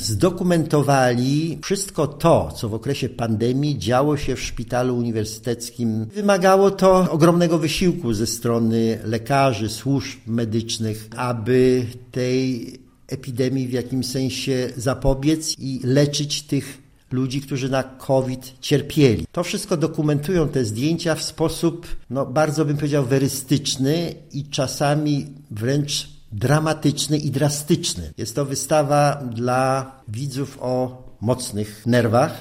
zdokumentowali wszystko to, co w okresie pandemii działo się w szpitalu uniwersyteckim. Wymagało to ogromnego wysiłku ze strony lekarzy, służb medycznych, aby tej epidemii w jakimś sensie zapobiec i leczyć tych ludzi, którzy na COVID cierpieli. To wszystko dokumentują te zdjęcia w sposób, no bardzo bym powiedział, werystyczny i czasami wręcz dramatyczny i drastyczny. Jest to wystawa dla widzów o mocnych nerwach.